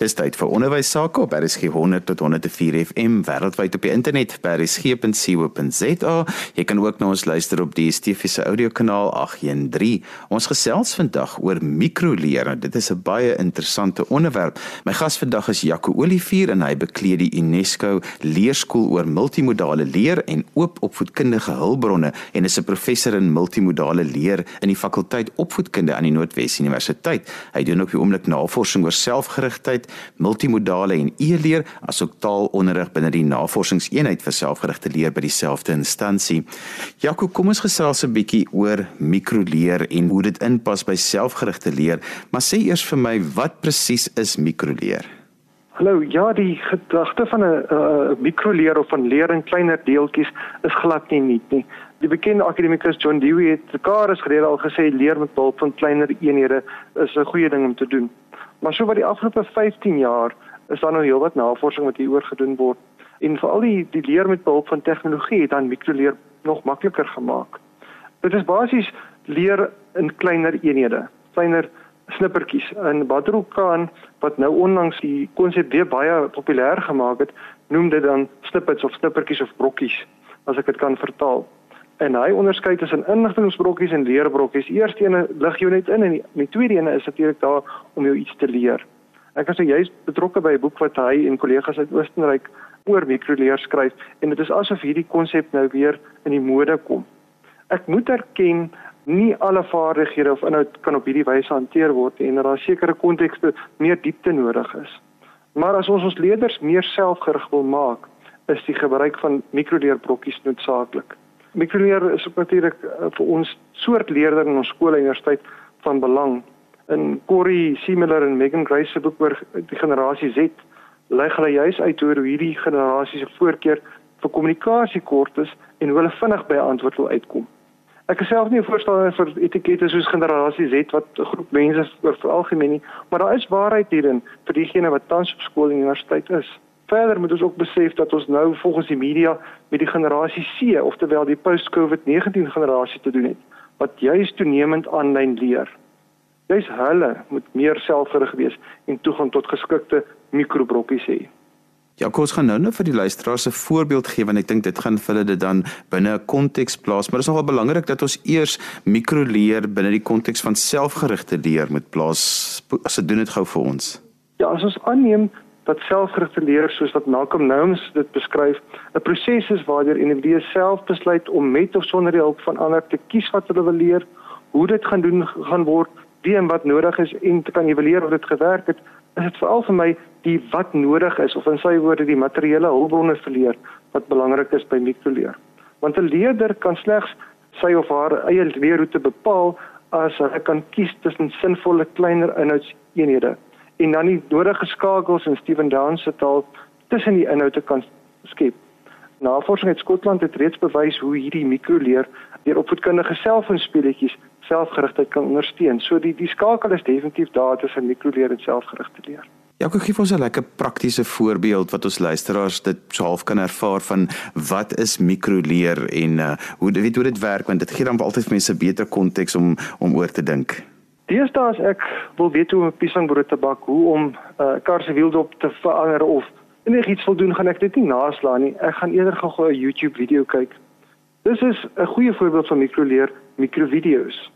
Dis tyd vir onderwys sake op RSG 100 tot 104 FM wêreldwyd op die internet by rsg.co.za. Jy kan ook na ons luister op die DSTV se audiokanaal 813. Ons gesels vandag oor mikroleer. Dit is 'n baie interessante onderwerp. My gas vandag is Jaco Olivier en hy bekleed die UNESCO leerskool oor multimodale leer en oop opvoedkundige hulpbronne en is 'n professor in multimodale leer in die fakulteit opvoedkunde aan die Noordwes Universiteit. Hy doen ook die oomblik navorsing oor selfgerigtheid multimodale en e-leer asook taalonderrig binne die navorsingseenheid vir selfgerigte leer by dieselfde instansie. Jaco, kom ons gesels 'n bietjie oor mikroleer en hoe dit inpas by selfgerigte leer, maar sê eers vir my wat presies is mikroleer? Hallo, ja, die gedagte van 'n uh, mikroleer of van leer in kleiner deeltjies is glad nie nuut nie. Die bekende akademikus John Dewey het mekaar is gerede al gesê leer met hulp van kleiner eenhede is 'n goeie ding om te doen. Maar so wat die afgelope 15 jaar is daar nou heelwat navorsing wat hieroor gedoen word en veral die die leer met behulp van tegnologie het dan mikroleer nog makliker gemaak. Dit is basies leer in kleiner eenhede, kleiner snippertjies. En Badru Khan wat nou onlangs die konsep weer baie populêr gemaak het, noem dit dan snippets of snippertjies of brokkies as ek dit kan vertaal en hy onderskei tussen inligtingbrokkies en leerbrokkies. Eerste een lig jou net in en die, die tweede een is natuurlik daar om jou iets te leer. Ek was jy's betrokke by 'n boek wat hy en kollegas uit Oostenryk oor mikroleer skryf en dit is asof hierdie konsep nou weer in die mode kom. Ek moet erken nie alle vaardighede of inhoud kan op hierdie wyse hanteer word en daar is sekere kontekste meer diepte nodig is. Maar as ons ons leerders meer selfgerig wil maak, is die gebruik van mikroleerbrokkies noodsaaklik. Mikroleer is natuurlik uh, vir ons soort leerders in ons skole en universiteit van belang. In Corey Similar en Megan Grace se boek oor die generasie Z lei hulle juis uit hoe hierdie generasie se voorkeur vir kommunikasie kort is en hoe hulle vinnig by 'n antwoord wil uitkom. Ek is self nie 'n voorstander vir etikette soos generasie Z wat 'n groep mense oor algemeen nie, maar daar is waarheid hierin vir diegene wat tans op skool en universiteit is. Verder moet ons ook besef dat ons nou volgens die media met die generasie C, oftewel die post-COVID-19 generasie te doen het, wat juis toenemend aanlyn leer. Juis hulle moet meer selfgerig wees en toegang tot geskikte mikrobrokkies hê. Ja, kos gaan nou net vir die luisteraars 'n voorbeeld gee want ek dink dit gaan vir hulle dit dan binne 'n konteks plaas, maar dit is nogal belangrik dat ons eers mikroleer binne die konteks van selfgerigte leer moet plaas. As dit doen dit gou vir ons. Ja, as ons aanneem dat selfgerigte leer soos wat Malcolm Noums dit beskryf, 'n proses is waardeur individue self besluit om met of sonder die hulp van ander te kies wat hulle wil leer, hoe dit gaan doen gaan word, wie en wat nodig is en te kan evalueer of dit gewerk het. Is dit veral vir my die wat nodig is of in sy woorde die materiële hulpbronne verleer wat belangrik is by mikroleer. Want 'n leerder kan slegs sy of haar eie leerroete bepaal as hy kan kies tussen sinvolle kleiner inhoudseenhede en dan die nodige skakels in Steven Downs se taal tussen die inhoud te kan skep. Navorsing uit Skotland het reeds bewys hoe hierdie mikroleer deur opvoedkundige selfinspeletjies selfgerigtheid kan ondersteun. So die die skakel is definitief daar tussen mikroleer en selfgerigte leer. Ja, ek gee vir ons 'n lekker praktiese voorbeeld wat ons luisteraars dit half kan ervaar van wat is mikroleer en uh, hoe weet hoe dit werk want dit gee dan altyd vir mense beter konteks om om oor te dink. Deesdae as ek wil weet hoe om 'n piesangbrood te bak, hoe om 'n uh, kar se wieldop te verander of enigiets wil doen, gaan ek dit nie naslaan nie. Ek gaan eerder gou 'n YouTube video kyk. Dis is 'n goeie voorbeeld van mikroleer mikrovideo's.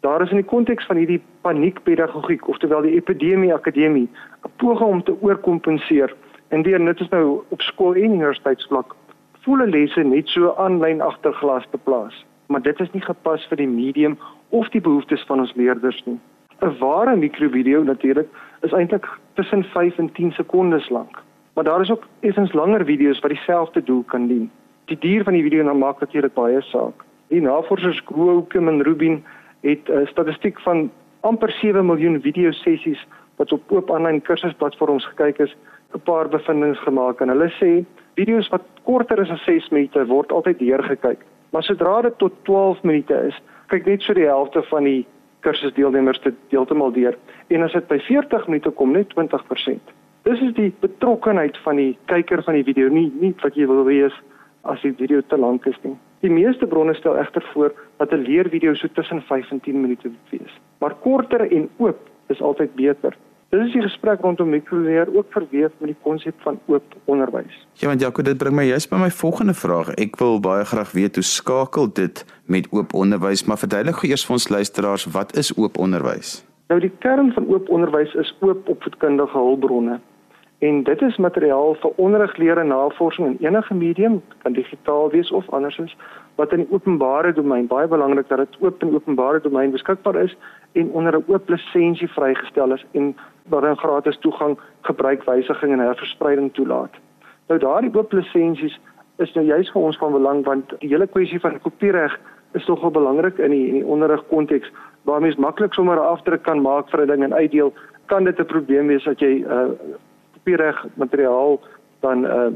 Daar is in die konteks van hierdie paniekpedagogiek, oftewel die epidemie akademie, 'n poging om te oorkompenseer. En weer net is nou op skool en universiteitsvlak volle lesse net so aanlyn agter glas te plaas. Maar dit is nie gepas vir die medium of die behoeftes van ons leerders nie. 'n Ware mikrovideo natuurlik is eintlik tussen 5 en 10 sekondes lank. Maar daar is ook effens langer video's wat dieselfde doel kan dien. Die duur van die video nou maak natuurlik baie saak. Die navorsers Groekom en Rubin het 'n statistiek van amper 7 miljoen video sessies wat op oop aanlyn kursusplatforms gekyk is, 'n paar bevindinge gemaak en hulle sê video's wat korter is as 6 minute word altyd deurgekyk. Maar sodra dit tot 12 minute is, kyk net so die helfte van die kursusdeelnemers dit heeltemal deur en as dit by 40 minute kom net 20%. Dis is die betrokkenheid van die kyker van die video nie nie wat jy wil wees as die video te lank is nie. Die meeste bronne stel egter voor dat 'n leervideo so tussen 5 en 10 minute moet wees. Maar korter en oop is altyd beter. Dit is die gesprek rondom mikroleer ook verweef met die konsep van oop onderwys. Ja, want Jaco, dit bring my juist by my volgende vraag. Ek wil baie graag weet hoe skakel dit met oop onderwys, maar verduidelik gou eers vir ons luisteraars wat is oop onderwys? Nou die kern van oop onderwys is oop opvoedkundige hulpbronne. En dit is materiaal vir onderrig, leer en navorsing in enige medium, kan digitaal wees of andersins, wat in die openbare domein baie belangrik dat dit oop en openbare domein beskikbaar is en onder 'n oop lisensie vrygestel is en waarin gratis toegang, gebruikwysiging en herverspreiding toelaat. Nou daardie oop lisensies is nou juis vir ons van belang want die hele kwessie van kopiereg is nogal belangrik in die in die onderrig konteks waar mens maklik sommer 'n afdruk kan maak vir 'n ding en uitdeel, kan dit 'n probleem wees dat jy uh, kopiereg materiaal dan uh,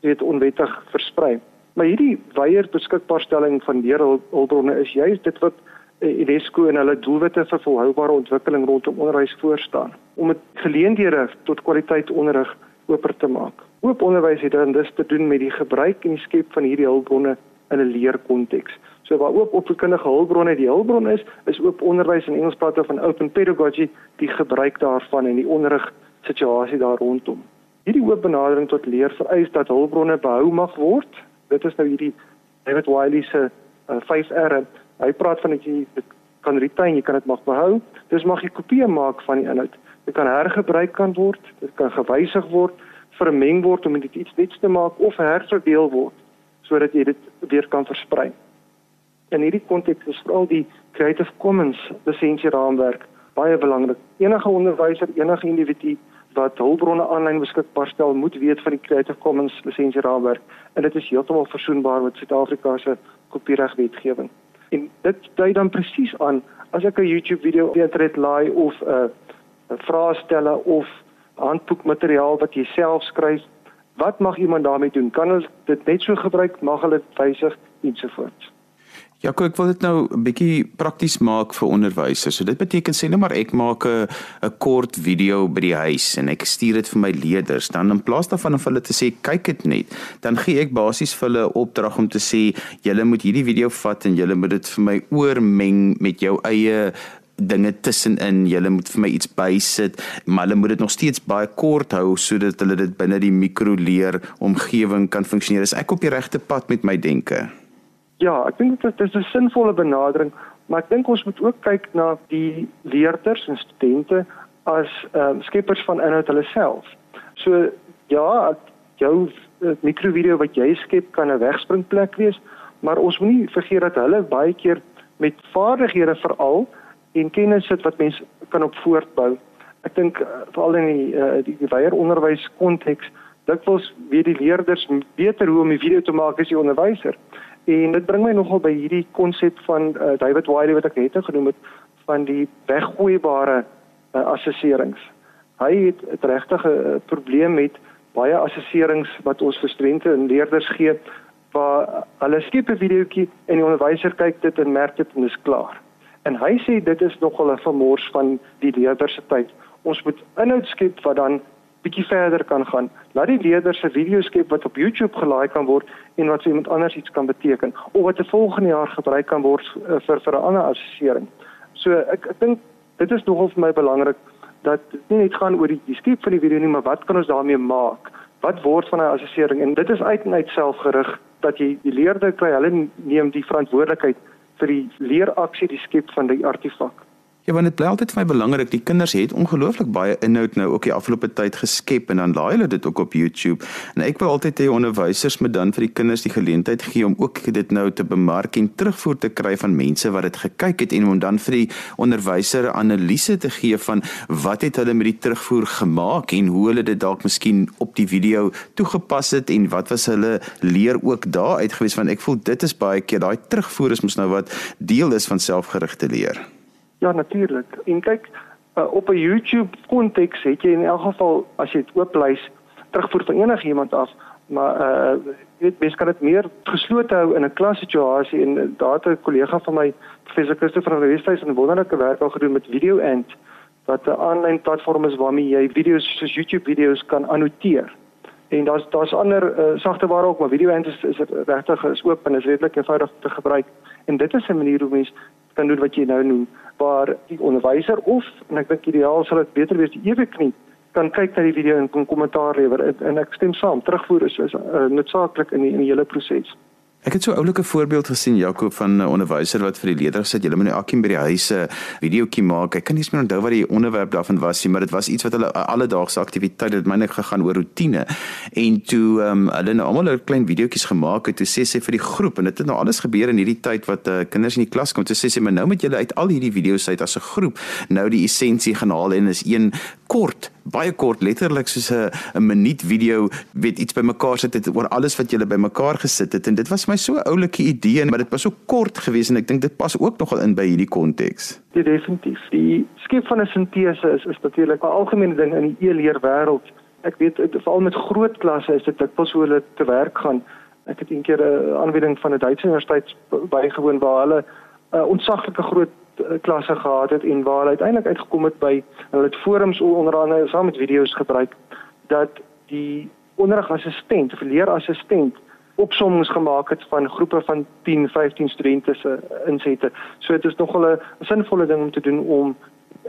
weet onwettig versprei. Maar hierdie weier beskikbaarstelling van leerhulpbronne is juist dit wat eh, UNESCO en hulle doelwitte vir volhoubare ontwikkeling rondom onderwys voorstaan om dit geleenthede tot kwaliteit onderrig oper te maak. Oop onderwys het dan dus te doen met die gebruik en die skep van hierdie hulpbronne in 'n leerkonteks. So waar oop opvoedkundige hulpbronne die hulpbron is, is oop onderwys in Engels praat van open pedagogy die gebruik daarvan en die onderrig situasie daar rondom. Hierdie oop benadering tot leer vereis dat hulpbronne behou mag word dit is nou hierdie David Wiley se uh, 5R. Hy praat van dat jy kan retain, jy kan dit mag behou. Dis mag jy kopieë maak van die inhoud. Dit kan hergebruik kan word, dit kan gewysig word, vermeng word om dit iets nuuts te maak of herverdeel word sodat jy dit weer kan versprei. In hierdie konteks is veral die Creative Commons lisensieraamwerk baie belangrik. Enige onderwyser, enige individu wat hulpbronne aanlyn beskikbaar stel, moet weet van die Creative Commons lisensieraamwerk en dit is heeltemal versoenbaar met Suid-Afrika se kopieregwetgewing. En dit dui dan presies aan as ek 'n YouTube video op internet laai of 'n uh, 'n vraestelle of handboekmateriaal wat jy self skryf, wat mag iemand daarmee doen? Kan hulle dit net so gebruik? Mag hulle dit wysig ensovoorts? Ja, ek wil dit nou 'n bietjie prakties maak vir onderwysers. So dit beteken sê net maar ek maak 'n 'n kort video by die huis en ek stuur dit vir my leerders. Dan in plaas daarvan om hulle te sê kyk dit net, dan gee ek basies vir hulle 'n opdrag om te sê julle moet hierdie video vat en julle moet dit vir my oormeng met jou eie dinge tussenin. Julle moet vir my iets bysit, maar hulle moet dit nog steeds baie kort hou sodat hulle dit binne die mikroleer omgewing kan funksioneer. Is ek op die regte pad met my denke? Ja, ek dink dit is 'n sinvolle benadering, maar ek dink ons moet ook kyk na die leerders en studente as um, skeppers van inhoud hulle self. So ja, jou uh, mikrovideo wat jy skep kan 'n wegspringplek wees, maar ons moenie vergeet dat hulle baie keer met vaardighede veral en kennis sit wat mense kan op voortbou. Ek dink uh, veral in die uh, die, die weier onderwys konteks dikwels weet die leerders beter hoe om 'n video te maak as die onderwyser. En dit bring my nogal by hierdie konsep van uh, David Wiley wat ek net nou genoem het van die weggooibare uh, assesserings. Hy het, het regtig 'n uh, probleem met baie assesserings wat ons vir studente en leerders gee waar hulle skep 'n videoetjie en die onderwyser kyk dit en merk dit en dis klaar. En hy sê dit is nogal 'n vermors van die leerders se tyd. Ons moet inhoud skep wat dan bietjie verder kan gaan. Laat die leerders 'n video skep wat op YouTube gelaai kan word en wat vir iemand anders iets kan beteken of wat 'n volgende jaar gebruik kan word uh, vir vir 'n ander assessering. So ek ek dink dit is nogal vir my belangrik dat dit nie net gaan oor die, die skep van die video nie, maar wat kan ons daarmee maak? Wat word van 'n assessering? En dit is uit en uit selfgerig dat jy die leerder kry, hulle neem die verantwoordelikheid vir die leeraksie, die skep van die artefak. Ja, want dit bly altyd vir my belangrik. Die kinders het ongelooflik baie inhoud nou ook die afgelope tyd geskep en dan laai hulle dit ook op YouTube. En ek wil altyd hê onderwysers moet dan vir die kinders die geleentheid gee om ook dit nou te bemark en terugvoer te kry van mense wat dit gekyk het en om dan vir die onderwyser 'n analise te gee van wat het hulle met die terugvoer gemaak en hoe hulle dit dalk miskien op die video toegepas het en wat was hulle leer ook daar uitgewys van ek voel dit is baie keer daai terugvoer is mos nou wat deel is van selfgerigte leer. Ja, natuurlik. En kyk, uh, op 'n YouTube konteks het jy in elk geval as jy dit ooplys terugvoer van enigiemand af, maar uh jy weet mens kan dit meer geslote hou in 'n klassituasie en uh, daar het 'n kollega van my, professor Christopher van Westhuys, 'n wonderlike werk al gedoen met Video Ant wat 'n aanlyn platform is waarmee jy video's soos YouTube video's kan annoteer. En daar's daar's ander uh, sagte ware ook, maar Video Ant is, is regtig is oop en is redelik eenvoudig te gebruik. En dit is 'n manier hoe mens kan doen wat jy nou noem waar die onderwyser of en ek dink ideaal sal dit beter wees die eweknie kan kyk na die video en kan kommentaar lewer en, en ek stem saam terugvoer is, is uh, noodsaaklik in die, in die hele proses. Ek het so 'n oulike voorbeeld gesien Jakob van 'n onderwyser wat vir die leerders sê julle moet nou elkeen by die huis 'n videoetjie maak. Ek kan nie meer onthou wat die onderwerp daarvan was nie, maar dit was iets wat hulle alledaagse aktiwiteit het myne gegaan oor rotine. En toe ehm um, hulle nou almal 'n klein videoetjies gemaak het, toe sê sy vir die groep en dit het nou alles gebeur in hierdie tyd wat uh, kinders in die klas kom. Toe sê sy maar nou moet julle uit al hierdie video's uit as 'n groep nou die essensie gaan haal en is een kort baie kort letterlik soos 'n 'n minuut video weet iets bymekaar sit het oor alles wat jy bymekaar gesit het en dit was my so 'n oulike idee maar dit was so kort geweest en ek dink dit pas ook nogal in by hierdie konteks. Ja definitief. Die skep van 'n sintese is is natuurlik 'n algemene ding in die e-leer wêreld. Ek weet veral met groot klasse is dit dikwels hoe hulle te werk gaan. Ek het eendag 'n aanbieding van 'n Duitse universiteit bygewoon waar hulle 'n uh, ontsaglike groot klasse gehad het en waar hulle uiteindelik uitgekom het by hulle het forums onder andere saam met video's gebruik dat die onderrigassistent of leerassistent opsommings gemaak het van groepe van 10, 15 studente se insette. So dit is nogal 'n sinvolle ding om te doen om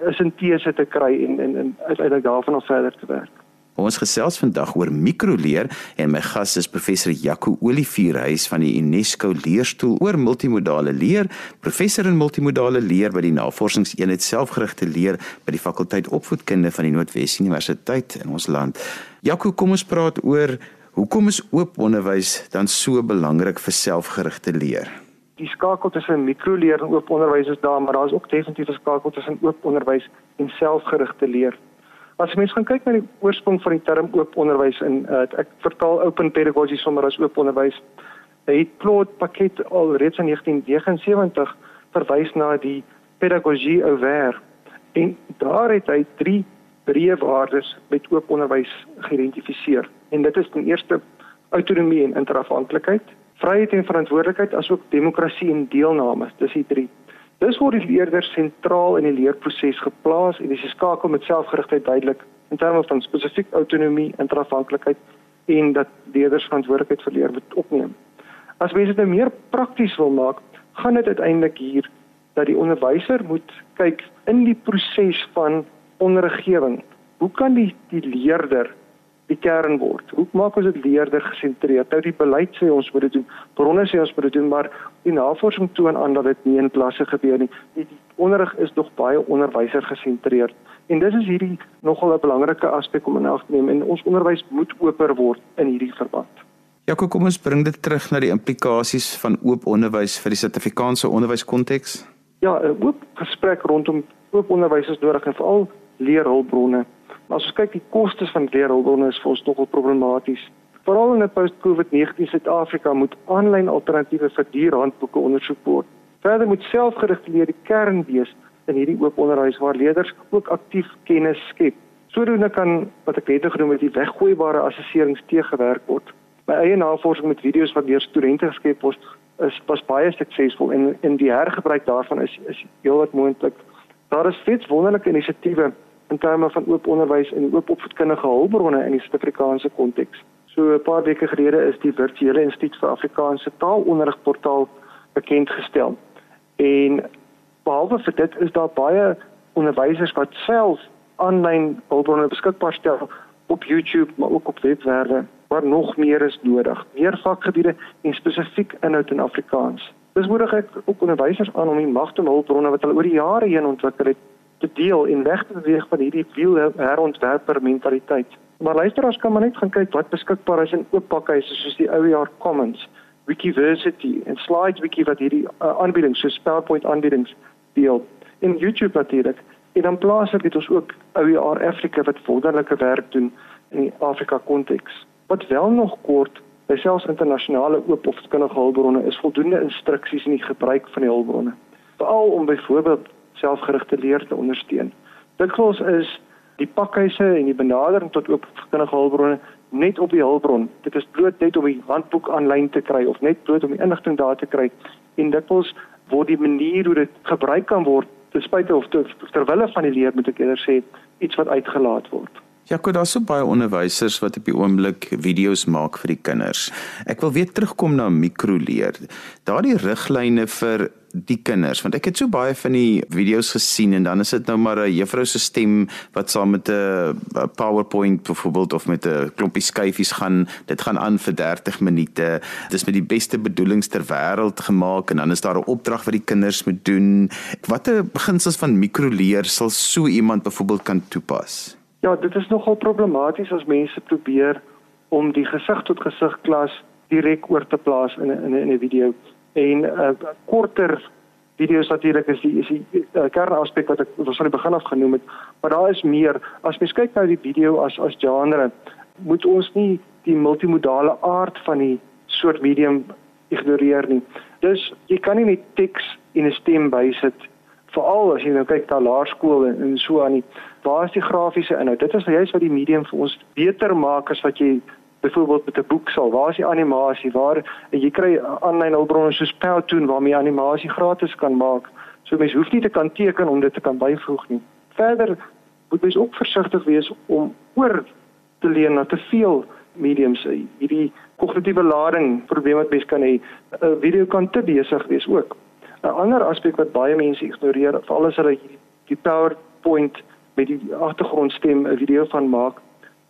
'n sintese te kry en en, en uiteindelik daarvan af verder te werk. Ons gesels vandag oor mikroleer en my gas is professor Jaco Olivier huis van die UNESCO leerstoel oor multimodale leer, professor in multimodale leer by die Navorsingseenheid selfgerigte leer by die fakulteit opvoedkunde van die Noordwes Universiteit in ons land. Jaco, kom ons praat oor hoekom is oop onderwys dan so belangrik vir selfgerigte leer? Die skakel tussen mikroleer en oop onderwys is daar, maar daar is ook definitief 'n skakel tussen oop onderwys en selfgerigte leer. As mens gaan kyk na die oorsprong van die term oop onderwys in uh, ek vertaal open pedagogy sonder as oop onderwys. Het Claude Pakket al reeds in 1979 verwys na die pedagogie ouvert en daar het hy drie breë waardes met oop onderwys geïdentifiseer. En dit is ten eerste autonomie en interafhanklikheid, vryheid en verantwoordelikheid asook demokrasie en deelname. Dis die drie. Dis word die leerder sentraal in die leerproses geplaas en dis geskakel met selfgerigtheid duidelik in terme van spesifiek autonomie, interafhanklikheid en dat leerders verantwoordelikheid vir leer moet opneem. As mens dit nou meer prakties wil maak, gaan dit uiteindelik hier dat die onderwyser moet kyk in die proses van onderriggewing. Hoe kan die die leerder die kern word. Hoe maak ons dit leerder gesentreerd? Nou die beleid sê ons moet dit doen. Bronne sê ons moet dit doen, maar die navorsing toon aan dat dit nie in klasse gebeur nie. Die, die onderrig is nog baie onderwyser gesentreerd. En dis is hierdie nogal 'n belangrike aspek om in ag te neem en ons onderwys moet oper word in hierdie verband. Ja, kom ons bring dit terug na die implikasies van oop onderwys vir die Suid-Afrikaanse onderwyskonteks. Ja, 'n oop gesprek rondom oop onderwys is nodig en veral leerhulpbronne. Maar as ons kyk die kostes van leerhulpbronne is vir ons nogal problematies. Veral in 'n post-COVID-19 Suid-Afrika moet aanlyn alternatiewe vir dierhandboeke ondersoek word. Verder moet selfgerigte leer die kern wees in hierdie oop onderwys waar leerders ook aktief kennis skep. Sodoende kan wat ek net genoem het die weggooibare assesserings teëgewerk word. My eie navorsing met video's wat deur studente geskep word is pas baie suksesvol en in die hergebruik daarvan is is heelwat moontlik. Daar is steeds wonderlike inisiatiewe in terme van oop onderwys en oop opvoedkundige hulpbronne in die Suid-Afrikaanse konteks. So 'n paar weke gelede is die virtuele instituut vir Afrikaanse taalonderrigportaal bekend gestel. En behalwe vir dit is daar baie onderwysers wat self aanlyn hulpbronne beskikbaar stel op YouTube maar ook op webwerwe waar nog meer is nodig. Meer vakgebiede en spesifiek inhoud in Afrikaans. Dis moedig ek ook onderwysers aan om die magte hulpbronne wat hulle oor die jare heen ontwikkel het te deel en weg te beweeg van hierdie wiel herontwerper mentaliteit. Maar luisteraars kan maar net gaan kyk wat beskikbaar is in oop pakhuise soos die OER Commons, Wikiversity en SlideWiki wat hierdie uh, aanbiedings soos PowerPoint aanbiedings deel en YouTube natuurlik. En dan plaaslik het ons ook OER Africa wat wonderlike werk doen in die Afrika konteks. Wat wel nog kort selfs internasionale oop of kundige hulpbronne is voldoende instruksies in die gebruik van die hulpbronne. Veral om byvoorbeeld selfgerigte leer te ondersteun. Dikwels is die pakhuise en die benadering tot oop kindige hulpbronne net op die hulpbron. Dit is bloot net om die handboek aanlyn te kry of net bloot om die inligting daar te kry en dikwels word die manier hoe dit gebruik kan word ten spyte of terwille van die leer moet ek eerder sê iets wat uitgelaat word. Ja, goed, daar's so baie onderwysers wat op die oomblik video's maak vir die kinders. Ek wil weer terugkom na mikroleer. Daardie riglyne vir die kinders? Want ek het so baie van die video's gesien en dan is dit nou maar 'n juffrou se stem wat saam met 'n PowerPoint byvoorbeeld of met 'n klompie skyfies gaan. Dit gaan aan vir 30 minute. Dis met die beste bedoelings ter wêreld gemaak en dan is daar 'n opdrag wat die kinders moet doen. Watter beginsels van mikroleer sal so iemand byvoorbeeld kan toepas? Ja, dit is nogal problematies as mense probeer om die gesig tot gesig klas direk oor te plaas in 'n in 'n video en uh, korter video's natuurlik is die is die uh, kernaspek wat ek wat van die begin af genoem het, maar daar is meer. As mens kyk na die video as as genre, moet ons nie die multimodale aard van die soort medium ignoreer nie. Dus jy kan nie net teks en 'n stem bysit veral as jy nou kyk na laerskool en, en so aan die waar is die grafiese inhoud? Dit is juist wat die medium vir ons beter maak as wat jy byvoorbeeld met 'n boek sal. Waar is die animasie? Waar jy kry aanlyn hulpbronne soos Powtoon waarmee animasie gratis kan maak. So mens hoef nie te kan teken om dit te kan byvoeg nie. Verder moet mens ook versigtig wees om oor te leen na te veel mediums. Hierdie kognitiewe lading probleem wat mens kan hê. 'n Video kan te besig wees ook. 'n Ander aspek wat baie mense ignoreer, veral as hulle die PowerPoint met die agtergrondstem 'n video van maak,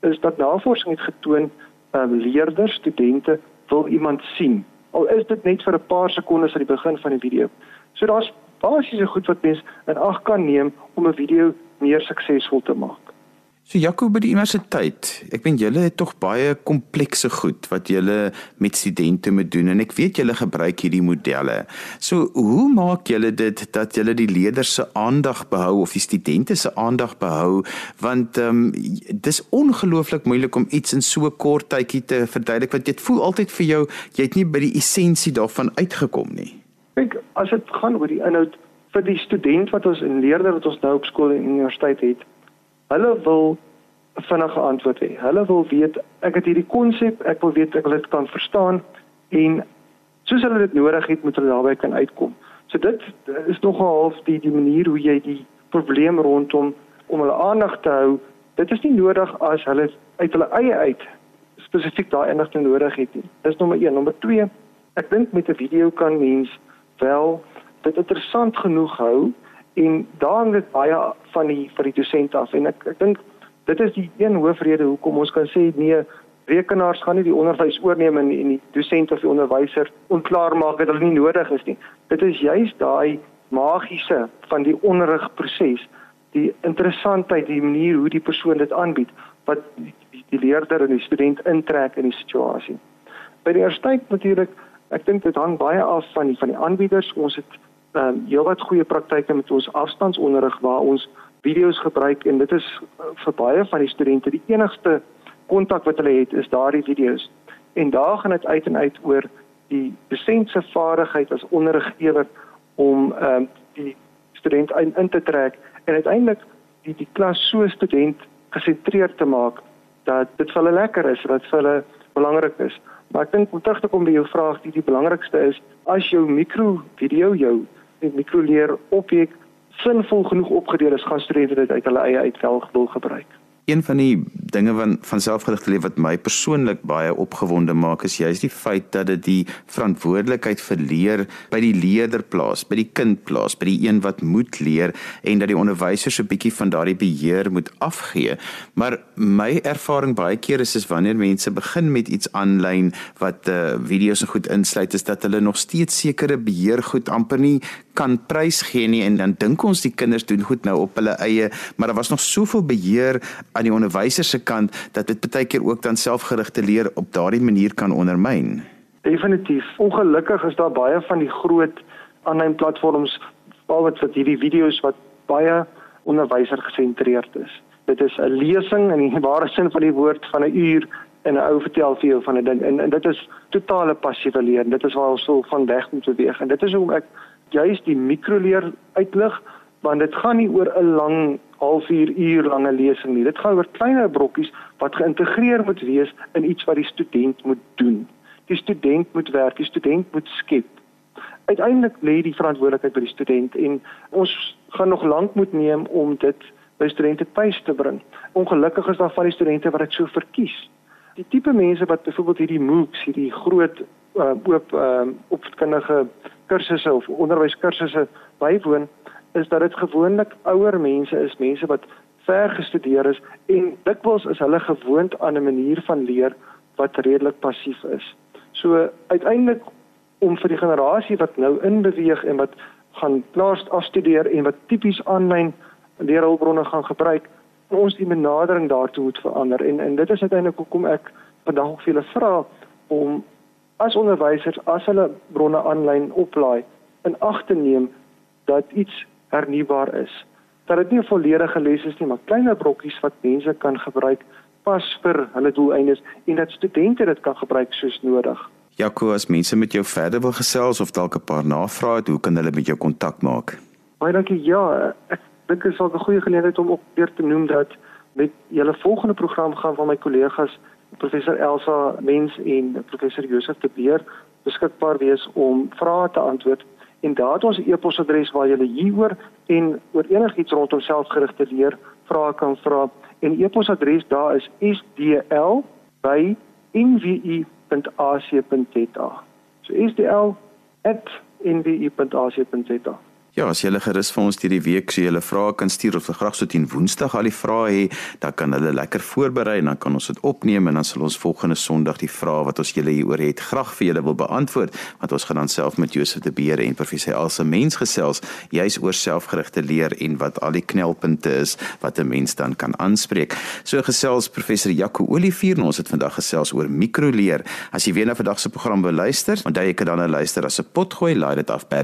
is dat navorsing het getoon um, leerders, studente wil iemand sien. Al is dit net vir 'n paar sekondes aan die begin van die video. So daar's basiese goed wat mens in ag kan neem om 'n video meer suksesvol te maak. So Jaco by die universiteit, ek weet julle het tog baie komplekse goed wat julle met studente moet doen en ek weet julle gebruik hierdie modelle. So hoe maak julle dit dat julle die leerders se aandag behou of die studente se aandag behou want ehm um, dis ongelooflik moeilik om iets in so 'n kort tydjie te verduidelik want dit voel altyd vir jou jy het nie by die essensie daarvan uitgekom nie. Kyk, as dit gaan oor die inhoud vir die student wat ons en leerder wat ons nou op skool en universiteit het, Hulle wil 'n vinnige antwoord hê. Hulle wil weet ek het hierdie konsep, ek wil weet ek wil dit kan verstaan en soos hulle dit nodig het, moet hulle daarbey kan uitkom. So dit is nogal half die die manier hoe jy die probleem rondom om hulle aandag te hou. Dit is nie nodig as hulle uit hulle eie uit spesifiek daai inligting nodig het nie. Dis nommer 1, nommer 2. Ek dink met 'n video kan mens wel dit interessant genoeg hou en daar hang dit baie van die vir die dosent af. En ek ek dink dit is die een hoofrede hoekom ons kan sê nee rekenaars gaan nie die onderwys oorneem en, en die dosent of die onderwyser onklaar maak dat hulle nie nodig is nie. Dit is juis daai magiese van die onderrigproses die interessantheid die manier hoe die persoon dit aanbied wat die, die leerder en die student intrek in die situasie. By die universiteit natuurlik ek dink dit hang baie af van die van die aanbieders. Ons het ehm um, heelwat goeie praktyke met ons afstandsonderrig waar ons video's gebruik en dit is uh, vir baie van die studente die enigste kontak wat hulle het is daardie video's. En daar gaan dit uit en uit oor die dosent se vaardigheid as onderriggewer om ehm um, die student in, in te trek en uiteindelik die die klas so student gesentreerd te maak dat dit vir hulle lekker is, dat vir hulle belangrik is. Maar ek dink om terug te kom by jou vraag, die die belangrikste is as jou mikro video jou die mikroleer objek sinvol genoeg opgedeel is, gaan studente dit uit hulle eie uitvel wil gebruik. Een van die dinge van van selfgerigte lewe wat my persoonlik baie opgewonde maak is juist die feit dat dit die verantwoordelikheid vir leer by die leerder plaas, by die kind plaas, by die een wat moet leer en dat die onderwyser so 'n bietjie van daardie beheer moet afgee. Maar my ervaring baie keer is is wanneer mense begin met iets aanlyn wat uh, video's en goed insluit is dat hulle nog steeds sekere beheer goed amper nie kan prys gee nie en dan dink ons die kinders doen goed nou op hulle eie, maar daar was nog soveel beheer aan die onderwyser se kant dat dit baie keer ook dan selfgerigte leer op daardie manier kan ondermyn. Definitief. Ongelukkig is daar baie van die groot aanlyn platforms al wat wat hierdie video's wat baie onderwyser gesentreerd is. Dit is 'n lesing in die ware sin van die woord van 'n uur en 'n ou vertel vir jou van 'n ding en, en dit is totale passiewe leer. Dit is waar ons so van weg moet beweeg en dit is hoe ek juist die mikroleer uitlig want dit gaan nie oor 'n lang halfuur uur lange lesing nie. Dit gaan oor kleiner brokkies wat geïntegreer moet wees in iets wat die student moet doen. Die student moet werk, die student moet skep. Uiteindelik lê die verantwoordelikheid by die student en ons gaan nog lank moet neem om dit by studente tuis te bring. Ongelukkig is daar van die studente wat dit so verkies. Die tipe mense wat byvoorbeeld hierdie MOOCs, hierdie groot uh, oop uh, opvoedkundige kursusse of onderwyskursusse bywoon, is dat dit gewoonlik ouer mense is, mense wat ver gestudeer is en dikwels is hulle gewoond aan 'n manier van leer wat redelik passief is. So uiteindelik om vir die generasie wat nou inbeweeg en wat gaan plaas afstudeer en wat tipies aanlyn leerhulpbronne gaan gebruik, ons die benadering daartoe moet verander en en dit is uiteindelik hoekom ek vandag vir julle vra om as onderwysers as hulle bronne aanlyn oplaai in ag te neem dat iets hernubaar is. Dat dit nie 'n volledige les is nie, maar kleiner brokkies wat mense kan gebruik pas vir hulle doeleindes en dat studente dit kan gebruik soos nodig. Jaco, as mense met jou verder wil gesels of dalk 'n paar navrae het, hoe kan hulle met jou kontak maak? Baie dankie. Ja, ek dink dit is 'n goeie geleentheid om op weer te noem dat met julle volgende program gaan van my kollegas professor Elsa Mens en professor Josef de Beer beskikbaar wees om vrae te antwoord. En daar het ons e-posadres waar jy hieroor en oor enigiets rondom selfgerigte leer vrae kan vra. En e-posadres daar is sdl@nwu.ac.za so sdl@nwu.ac.za Ja, as julle gerus vir ons hierdie week so julle vrae kan stuur of graag so teen Woensdag al die vrae hê, dan kan hulle lekker voorberei en dan kan ons dit opneem en dan sal ons volgende Sondag die vrae wat ons julle hieroor het graag vir julle wil beantwoord, want ons gaan dan self met Josef de Beer en professor Elsa Mens gesels, juis oor selfgerigte leer en wat al die knelpunte is wat 'n mens dan kan aanspreek. So gesels professor Jaco Olivier en ons het vandag gesels oor mikroleer. As jy weer na vandag se program wil luister, onthou jy kan dan luister as 'n potgooi, laai dit af by